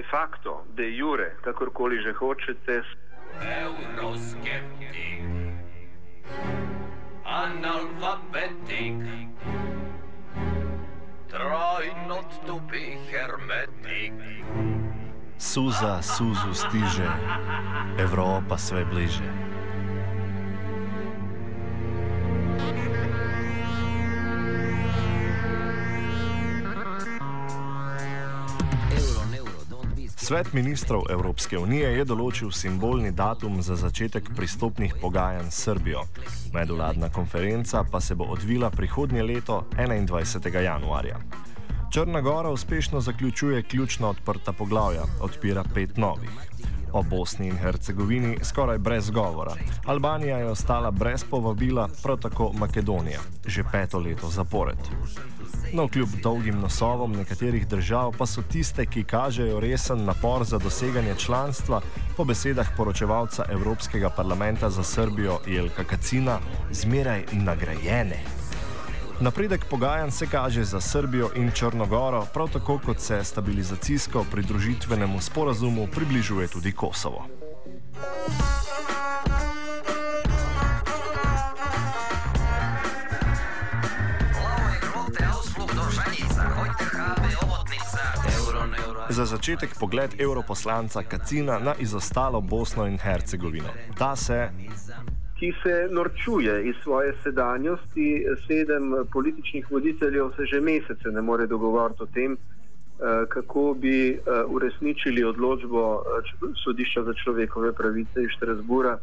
de facto, de jure, kakorkoli že hočete. Euroskeptik, analfabetik, trojno tupi hermetik. Suza suzu stiže, Evropa sve bliže. Svet ministrov Evropske unije je določil simbolni datum za začetek pristopnih pogajanj s Srbijo. Medvladna konferenca pa se bo odvila prihodnje leto 21. januarja. Črna Gora uspešno zaključuje ključna odprta poglavja, odpira pet novih. O Bosni in Hercegovini skoraj brez govora. Albanija je ostala brez povabila, prav tako Makedonija, že peto leto zapored. No, kljub dolgim nosovom nekaterih držav pa so tiste, ki kažejo resen napor za doseganje članstva, po besedah poročevalca Evropskega parlamenta za Srbijo Jelka Kacina, zmeraj nagrajene. Napredek pogajanj se kaže za Srbijo in Črnogoro, prav tako kot se stabilizacijsko pridružitvenemu sporazumu približuje tudi Kosovo. Za začetek pogled europoslanca Kacina na izostalo Bosno in Hercegovino. Ta se ki se norčuje iz svoje sedanjosti. Sedem političnih voditeljev se že mesece ne more dogovoriti o tem, kako bi uresničili odločbo sodišča za človekove pravice iz Štrasbura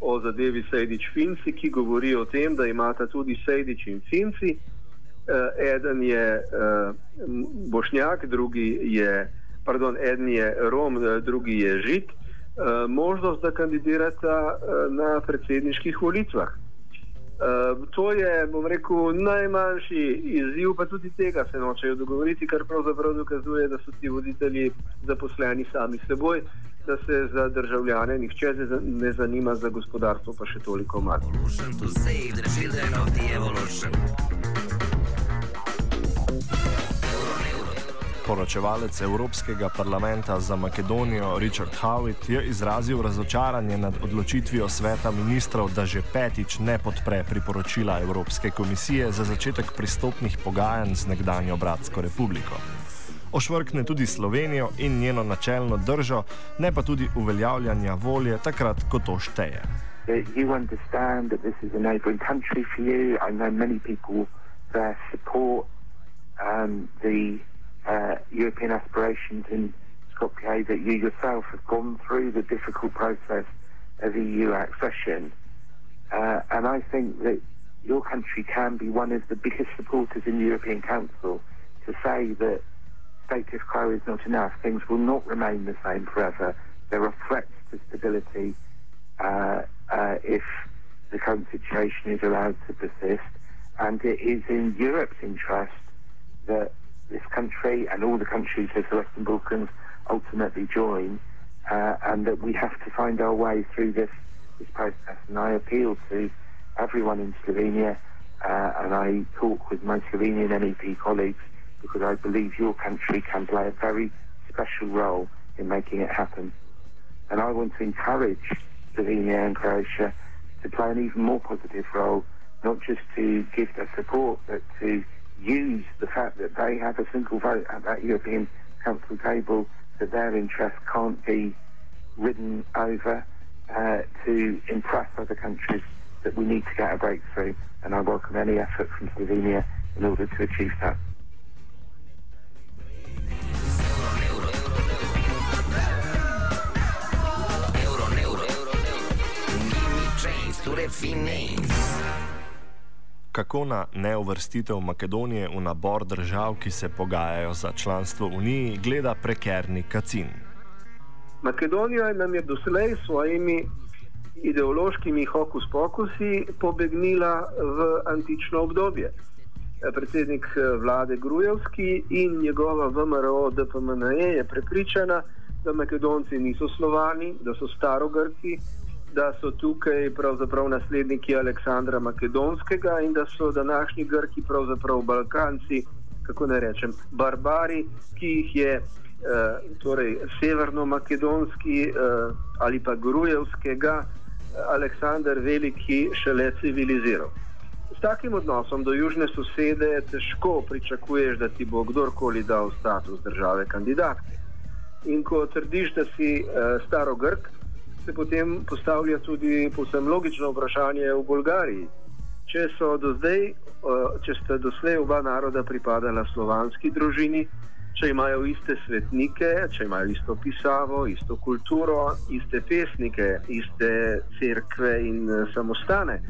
o zadevi Sejdič-Finci, ki govori o tem, da imata tudi Sejdič in Finci. Eden je Bošnjak, drugi je, pardon, eden je Rom, drugi je Žid. Uh, možnost, da kandidirata uh, na predsedniških volitvah. Uh, to je, bom rekel, najmanjši izziv, pa tudi tega se nočejo dogovoriti, kar pravzaprav dokazuje, da so ti voditelji zaposleni sami seboj, da se za državljane nihče ne zanima, za gospodarstvo pa še toliko manj. Poročevalec Evropskega parlamenta za Makedonijo Richard Howitt je izrazil razočaranje nad odločitvijo sveta ministrov, da že petič ne podpre priporočila Evropske komisije za začetek pristopnih pogajanj z nekdanjo Bratsko republiko. Ošvrkne tudi Slovenijo in njeno načelno držo, ne pa tudi uveljavljanja volje takrat, ko to šteje. You understand that this is a neighboring country for you. I know many people there support um, the uh, European aspirations in Skopje that you yourself have gone through the difficult process of EU accession. Uh, and I think that your country can be one of the biggest supporters in the European Council to say that status quo is not enough. Things will not remain the same forever. There are threats to stability uh, uh, if the current situation is allowed to persist. And it is in Europe's interest that this country and all the countries of the Western Balkans ultimately join, uh, and that we have to find our way through this, this process. And I appeal to everyone in Slovenia, uh, and I talk with my Slovenian MEP colleagues because I believe your country can play a very special role in making it happen. And I want to encourage Slovenia and Croatia to play an even more positive role, not just to give their support, but to use the fact that they have a single vote at that European Council table, that their interests can't be ridden over, uh, to impress other countries that we need to get a breakthrough. And I welcome any effort from Slovenia in order to achieve that. Kako na neuvrstitev Makedonije v nabor držav, ki se pogajajo za članstvo v Uniji, gleda prekerni Kacin? Makedonija nam je doslej s svojimi ideološkimi hokus pokusi pobegnila v antično obdobje. Predsednik vlade Grujevski in njegova VMRO DPMNE je prepričana, da Makedonci niso slovani, da so starogrki, da so tukaj pravzaprav nasledniki Aleksandra Makedonskega in da so današnji Grki pravzaprav Balkanci, kako ne rečem, barbari, ki jih je eh, torej severno-makedonski eh, ali pa grujevskega Aleksandr Veliki šele civiliziral. S takim odnosom do južne sosede težko pričakuješ, da ti bo kdorkoli dal status države kandidatke. In ko trdiš, da si uh, staro Grk, se potem postavlja tudi posebno logično vprašanje v Bolgariji. Če zdaj, uh, če sta doslej oba naroda pripadala slovanski družini, če imajo iste svetnike, če imajo isto pisavo, isto kulturo, iste pesnike, iste cerkve in uh, samostane.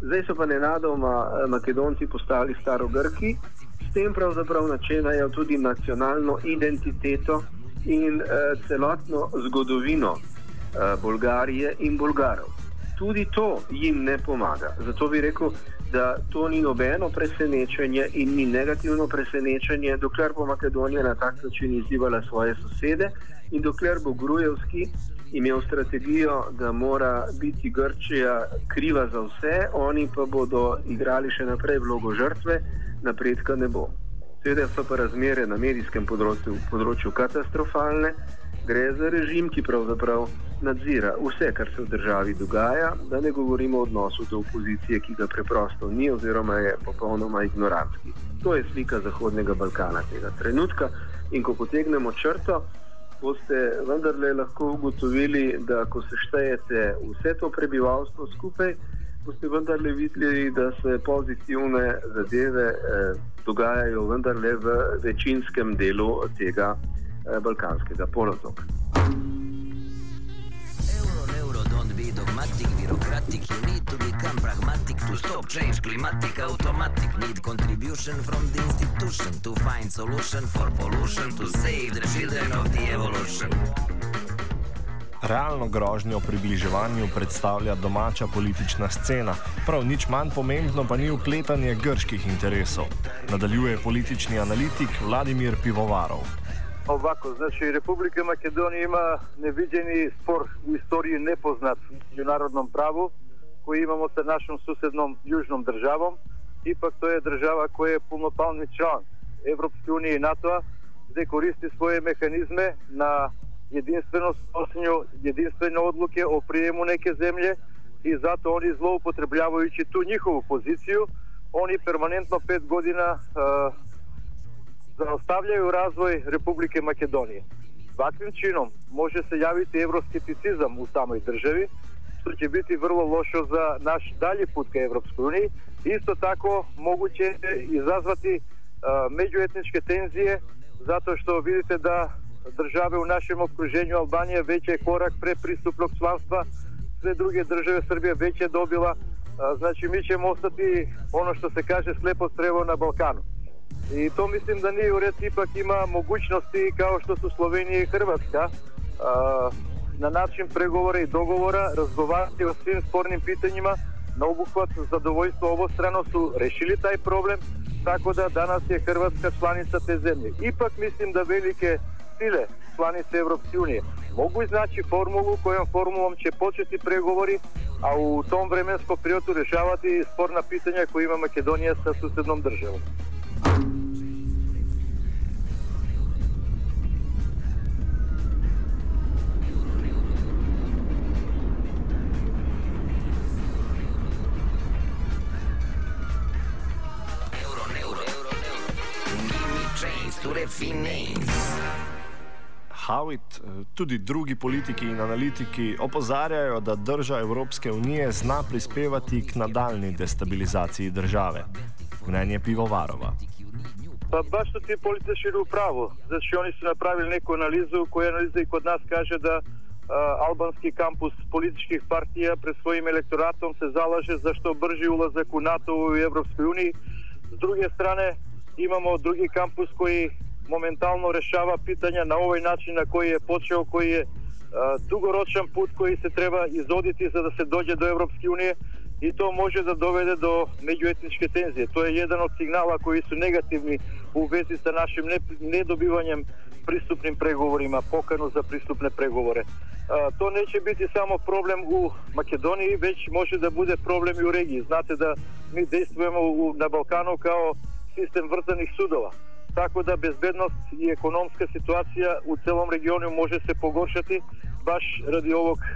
Zdaj so pa nenadoma Makedonci postali starogrki, s tem pravzaprav načenjajo tudi nacionalno identiteto in uh, celotno zgodovino Bolgarije in Bolgarov. Tudi to jim ne pomaga. Zato bi rekel, da to ni nobeno presenečenje in ni negativno presenečenje, dokler bo Makedonija na tak način izzivala svoje sosede in dokler bo Grujevski imel strategijo, da mora biti Grčija kriva za vse, oni pa bodo igrali še naprej vlogo žrtve, napredka ne bo. Seveda so pa razmere na medijskem področju, področju katastrofalne. Gre za režim, ki pravzaprav nadzira vse, kar se v državi dogaja, da ne govorimo o odnosu do opozicije, ki ga preprosto ni oziroma je popolnoma ignorantski. To je slika Zahodnega Balkana tega trenutka in ko potegnemo črto, boste vendarle lahko ugotovili, da ko se štejete vse to prebivalstvo skupaj, boste vendarle videli, da se pozitivne zadeve eh, dogajajo vendarle v večinskem delu tega eh, balkanskega polotoka. dogmatic, bureaucratic, you need to become pragmatic to stop change, climatic, automatic, need contribution from the institution to find solution for pollution, to save the children of the evolution. Realno grožnjo približevanju predstavlja domača politična scena, prav nič manj pomembno pa ni upletanje grških interesov. Nadaljuje politični analitik Vladimir Pivovarov. Овако, значи Република Македонија има невидени спор у историја непознат меѓународном право кој имамо со нашом суседном јужном државом. Ипак тоа е држава која е полноправни член Европска унија и НАТО, де користи своје механизме на единствено сносење единствено одлуке о приему неке земје и затоа они злоупотребљавајќи ту нивну позицију, они перманентно пет година godina zaustavljaju razvoj Republike Makedonije. Takvim činom može se javiti evroskepticizam u samoj državi, što će biti vrlo lošo za naš dalji put ka Evropskoj uniji. Isto tako moguće je izazvati uh, međuetničke tenzije zato što vidite da države u našem okruženju Albanije već je korak pre pristupnog članstva, sve druge države Srbije već je dobila, uh, znači mi ćemo ostati ono što se kaže slepo strevo na Balkanu. И то мислим да ние уред ипак има могуќности, како што су Словенија и Хрватска. А, на начин преговора и договора разговарати во свим спорним питањима на обухват задоволство обострано су решили тај проблем, така да данас е Хрватска чланица те земје. Ипак мислим да велике силе чланица Европски унија могу изначи формулу која формулом ќе почети преговори, а у том временско период решавати и спорна питања кои има Македонија со соседном државом. Howitt, eh, tudi drugi politiki in analitiki opozarjajo, da država Evropske unije zna prispevati k nadaljni destabilizaciji države. Mnenje pivovarova. Pa baš su ti političari u pravu. Znači oni su napravili neku analizu koja analiza i kod nas kaže da a, albanski kampus političkih partija pred svojim elektoratom se zalaže za što brži ulazak u NATO i Evropskoj uniji. S druge strane imamo drugi kampus koji momentalno rešava pitanja na ovaj način na koji je počeo, koji je dugoročan put koji se treba izoditi za da se dođe do Evropske unije i to može da dovede do međuetničke tenzije. To je jedan od signala koji su negativni u vezi sa našim ne, nedobivanjem pristupnim pregovorima, pokanu za pristupne pregovore. To neće biti samo problem u Makedoniji, već može da bude problem i u regiji. Znate da mi dejstvujemo na Balkanu kao sistem vrtanih sudova. Tako da bezbednost i ekonomska situacija u celom regionu može se pogoršati baš radi ovog e,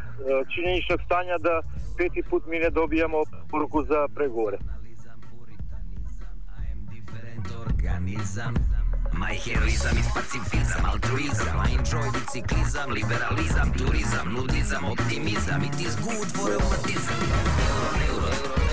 činjeničnog stanja da peti put mi ne dobijamo poruku za pregovore. I enjoy biciklizam, liberalizam, turizam, nudizam, optimizam It is good for Euro, euro, euro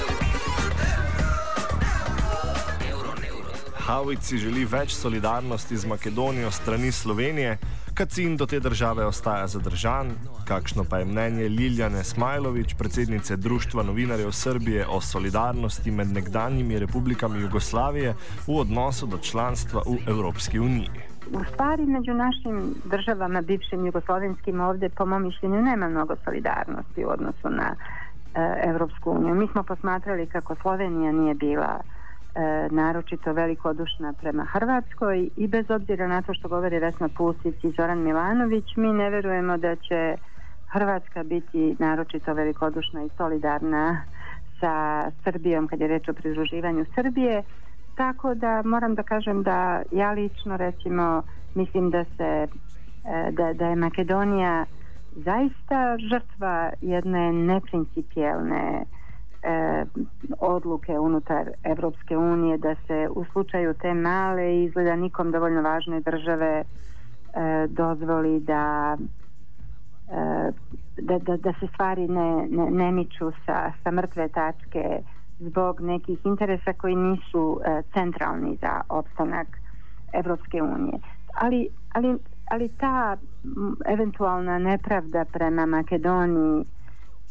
Howitt si želi več solidarnosti z Makedonijo strani Slovenije, Kacin do te države ostaja zadržan, kakšno pa je mnenje Liljane Smajlović, predsednice Društva novinarjev Srbije o solidarnosti med nekdanjimi republikami Jugoslavije v odnosu do članstva v Evropski uniji. U stvari među našim državama, bivšim jugoslovenskim ovdje, po mom mišljenju, nema mnogo solidarnosti u odnosu na e, Evropsku uniju. Mi smo posmatrali kako Slovenija nije bila e, naročito velikodušna prema Hrvatskoj i bez obzira na to što govori Vesna Pusić i Zoran Milanović, mi ne verujemo da će Hrvatska biti naročito velikodušna i solidarna sa Srbijom kad je reč o pridruživanju Srbije. Tako da moram da kažem da ja lično recimo mislim da se e, da, da je Makedonija zaista žrtva jedne neprincipijelne e, odluke unutar Evropske unije da se u slučaju te male izgleda nikom dovoljno važne države e, dozvoli da, e, da, da, da se stvari ne, ne, ne miču sa, sa mrtve tačke zbog nekih interesa koji nisu e, centralni za opstanak Evropske unije. Ali, ali, ali ta eventualna nepravda prema Makedoniji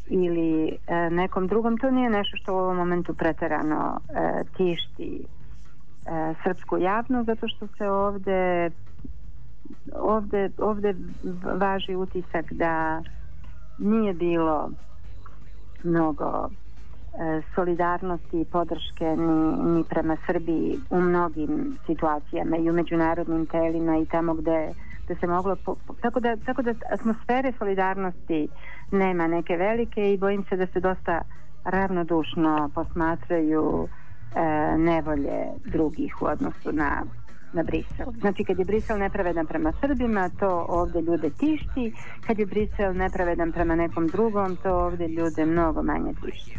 ili e, nekom drugom, to nije nešto što u ovom momentu preterano e, tišti e, srpsku javnost, zato što se ovde ovde, ovde važi utisak da nije bilo mnogo e, solidarnosti i podrške ni, ni prema Srbiji u mnogim situacijama i u međunarodnim telima i tamo gde da se moglo po, tako, da, tako da atmosfere solidarnosti nema neke velike i bojim se da se dosta ravnodušno posmatraju e, nevolje drugih u odnosu na na Brisel. Znači kad je Brisel nepravedan prema Srbima, to ovde ljude tišti, kad je Brisel nepravedan prema nekom drugom, to ovde ljude mnogo manje tišti.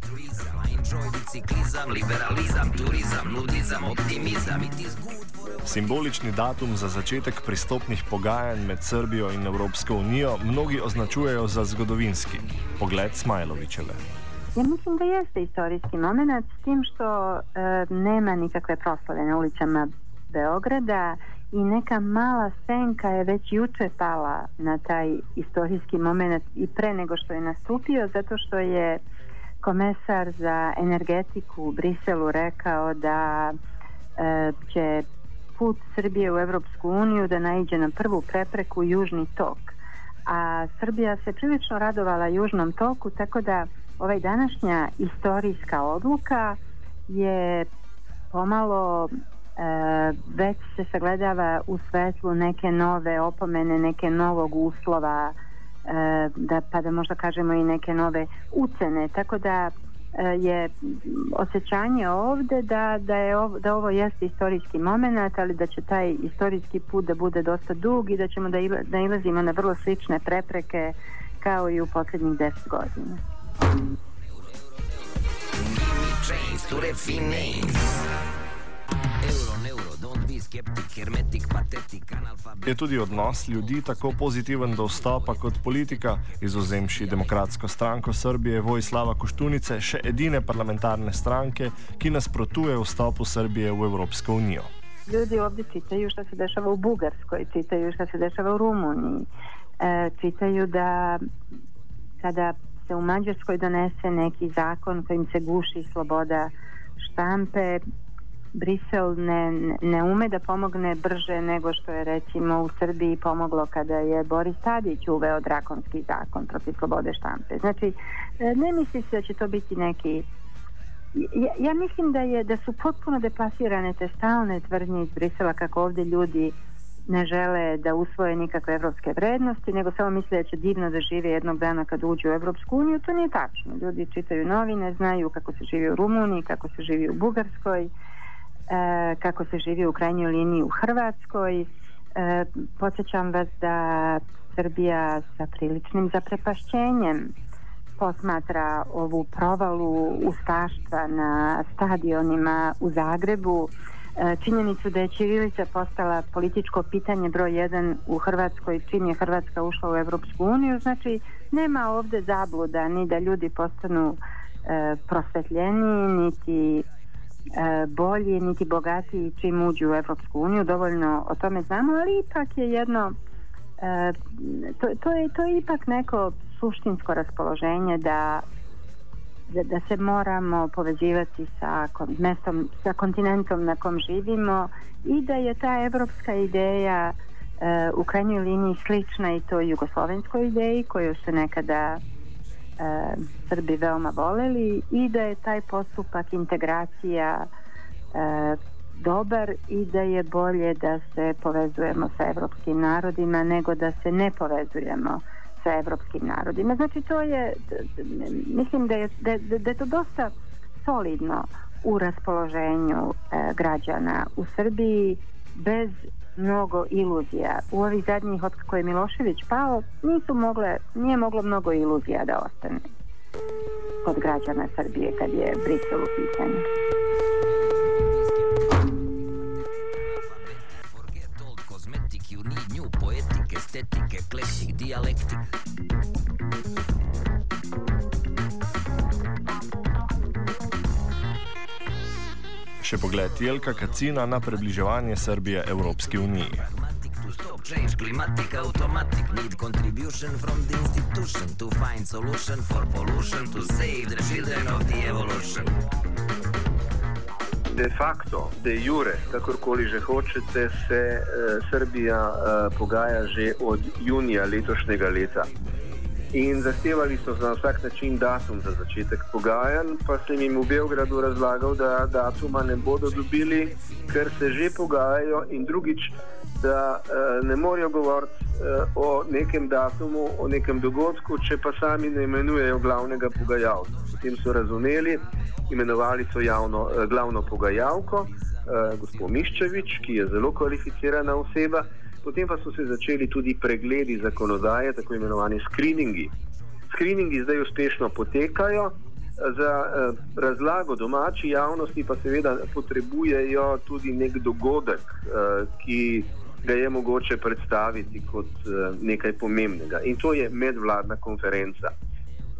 Enjoy biciklizam, liberalizam, turizam, nudizam, optimizam It is good Simbolični datum za začetek pristopnih pogajanj med Srbijo in Evropsko unijo mnogi označujejo za zgodovinski. Pogled Smajlovičeve. Ja mislim da jeste istorijski moment s tim što e, nema nikakve proslave na ulicama Beograda i neka mala senka je već juče pala na taj istorijski moment i pre nego što je nastupio zato što je komesar za energetiku u Briselu rekao da e, će put Srbije u Evropsku uniju da naiđe na prvu prepreku Južni tok. A Srbija se prilično radovala Južnom toku, tako da ovaj današnja istorijska odluka je pomalo e, već se sagledava u svetlu neke nove opomene, neke novog uslova da, pa da možda kažemo i neke nove ucene, tako da e, je osjećanje ovde da, da, je ovo, da ovo jeste istorijski moment, ali da će taj istorijski put da bude dosta dug i da ćemo da nailazimo na vrlo slične prepreke kao i u posljednjih deset godina. Euro, euro, be skeptik, hermetik, patetik, analfabet. Je tudi odnos ljudi tako pozitiven do vstopa kot politika, izuzemši Demokratsko stranko Srbije Vojislava Koštunice, še edine parlamentarne stranke, ki nasprotuje vstopu Srbije v Evropsko unijo. Ljudi ovdje čitaju što se dešava u Bugarskoj, čitaju što se dešava u Rumuniji, e, čitaju da kada se u Mađarskoj donese neki zakon kojim se guši sloboda štampe, Brisel ne, ne ume da pomogne brže nego što je recimo u Srbiji pomoglo kada je Boris Tadić uveo drakonski zakon protiv slobode štampe. Znači, e, ne misli se da će to biti neki ja, ja mislim da je da su potpuno deplasirane te stalne tvrdnje iz Brisela kako ovdje ljudi ne žele da usvoje nikakve evropske vrednosti, nego samo misle da će divno da žive jednog dana kad uđu u Evropsku uniju. To nije tačno. Ljudi čitaju novine, znaju kako se živi u Rumuniji, kako se živi u Bugarskoj, kako se živi u krajnjoj liniji u Hrvatskoj. E, podsjećam vas da Srbija sa priličnim zaprepašćenjem posmatra ovu provalu ustaštva na stadionima u Zagrebu, e, činjenicu da je Ćirilica postala političko pitanje broj jedan u Hrvatskoj čim je Hrvatska ušla u Europsku uniju, znači nema ovdje zabluda ni da ljudi postanu e, niti e, bolji, niti bogatiji čim uđu u Europsku uniju, dovoljno o tome znamo, ali ipak je jedno e, to, to, je, to je ipak neko suštinsko raspoloženje da da, da se moramo povezivati sa mestom, sa kontinentom na kom živimo i da je ta evropska ideja e, u krajnjoj liniji slična i toj jugoslovenskoj ideji koju su nekada e, Srbi veoma voleli i da je taj postupak integracija e, dobar i da je bolje da se povezujemo sa evropskim narodima nego da se ne povezujemo sa evropskim narodima. Znači to je, mislim da je, da, da je to dosta solidno u raspoloženju e, građana u Srbiji bez mnogo iluzija. U ovih zadnjih od kako je Milošević pao nisu mogle, nije moglo mnogo iluzija da ostane kod građana Srbije kad je Brisel u pitanju. Forget old cosmetic, Še pogled Jelka Kacina na približevanje Srbije Evropski uniji. Change, climatic, automatic, need contribution from the institution to find solution for pollution to save the children of the evolution. De facto, de jure, kakorkoli že hočete, se uh, Srbija uh, pogaja že od junija letošnjega leta. In zahtevali so na vsak način datum za začetek pogajanj, pa sem jim v Beogradu razlagal, da datuma ne bodo dobili, ker se že pogajajo in drugič, da uh, ne morejo govoriti uh, o nekem datumu, o nekem dogodku, če pa sami ne imenujejo glavnega pogajalca. Potem so razumeli, imenovali so javno, uh, glavno pogajalko, uh, gospod Miščevič, ki je zelo kvalificirana oseba. Potem pa so se začeli tudi pregledi zakonodaje, tako imenovani screeningi. Screeningi zdaj uspešno potekajo, za eh, razlago domači javnosti pa seveda potrebujejo tudi nek dogodek, eh, ki ga je mogoče predstaviti kot eh, nekaj pomembnega. In to je medvladna konferenca.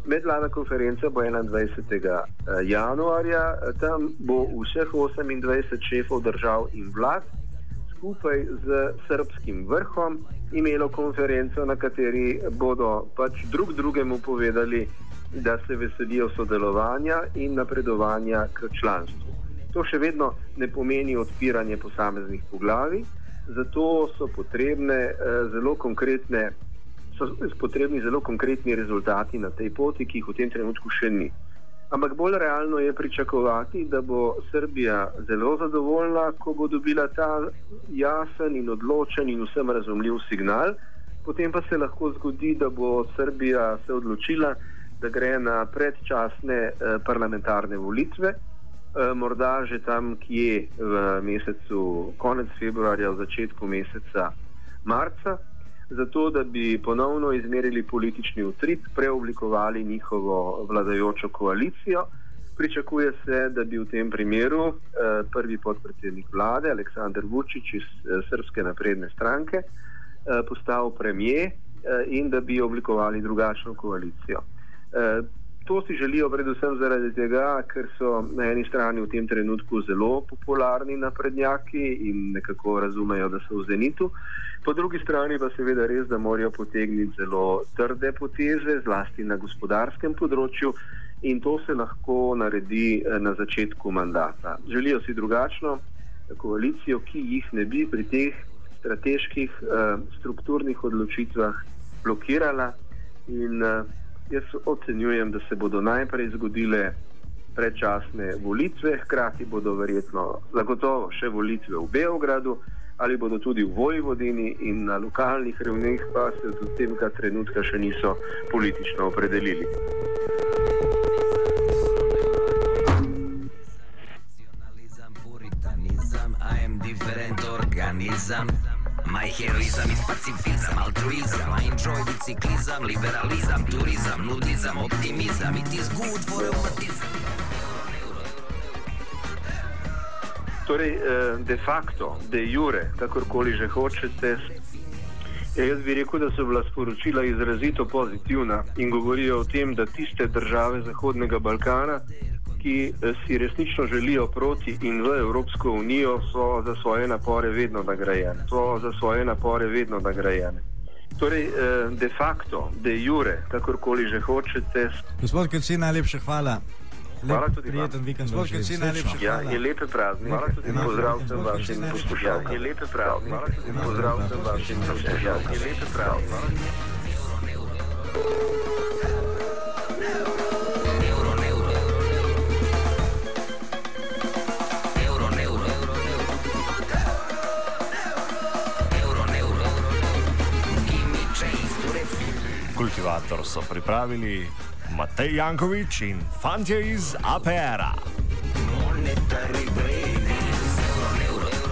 Medvladna konferenca bo 21. januarja, tam bo vseh 28 šefov držav in vlad skupaj z srpskim vrhom imelo konferenco, na kateri bodo pač drug drugemu povedali, da se veselijo sodelovanja in napredovanja k članstvu. To še vedno ne pomeni odpiranje posameznih poglavi, zato so potrebne eh, zelo konkretne. So potrebni zelo konkretni rezultati na tej poti, ki jih v tem trenutku še ni. Ampak bolj realno je pričakovati, da bo Srbija zelo zadovoljna, ko bo dobila ta jasen in odločen in vsem razumljiv signal. Potem pa se lahko zgodi, da bo Srbija se odločila, da gre na predčasne eh, parlamentarne volitve, eh, morda že tam, kje v mesecu konec februarja, v začetku meseca marca zato da bi ponovno izmerili politični utrip, preoblikovali njihovo vladajočo koalicijo Pričakuje se, da bi v tem primeru eh, prvi podpredsednik vlade Aleksandr Vučić iz eh, Srpske napredne stranke eh, postal premijer eh, in da bi oblikovali drugačno koalicijo. Eh, to si želijo predvsem zaradi tega, ker so na eni strani v tem trenutku zelo popularni naprednjaki in nekako razumejo, da so v zenitu. Po drugi strani pa seveda res, da morajo potegniti zelo trde poteze, zlasti na gospodarskem področju in to se lahko naredi eh, na začetku mandata. Želijo si drugačno koalicijo, ki jih ne bi pri teh strateških eh, strukturnih odločitvah blokirala in eh, jaz ocenjujem, da se bodo najprej zgodile predčasne volitve, hkrati bodo verjetno zagotovo še volitve v Beogradu ali bodo tudi v Vojvodini in na lokalnih ravneh pa se do tega trenutka še niso politično opredelili. different organism. My heroism is pacifism, altruism. I enjoy biciclism, liberalism, tourism, nudism, optimism. It is good for rheumatism. Torej, eh, de facto, de jure, kakorkoli že hočete, ja, jaz bi rekel, da so bila sporočila izrazito pozitivna in govorijo o tem, da tiste države Zahodnega Balkana, ki eh, si resnično želijo proti in v Evropsko unijo, so za svoje napore vedno nagrajene. So za svoje napore vedno nagrajene. Torej, eh, de facto, de jure, kakorkoli že hočete. Gospod Keci, najlepša hvala. Hvala tudi prijeten vikend. Gospod najlepša Ja, hvala. je lepe praznike. Hvala tudi pozdrav vsem vašim poslušalcem. Je lepe praznike. Hvala tudi pozdrav vsem vašim poslušalcem. Je lepe praznike. Kultivator so pripravili Matej Jankovič in fantje iz APR-a. Monetary brain is euro, euro,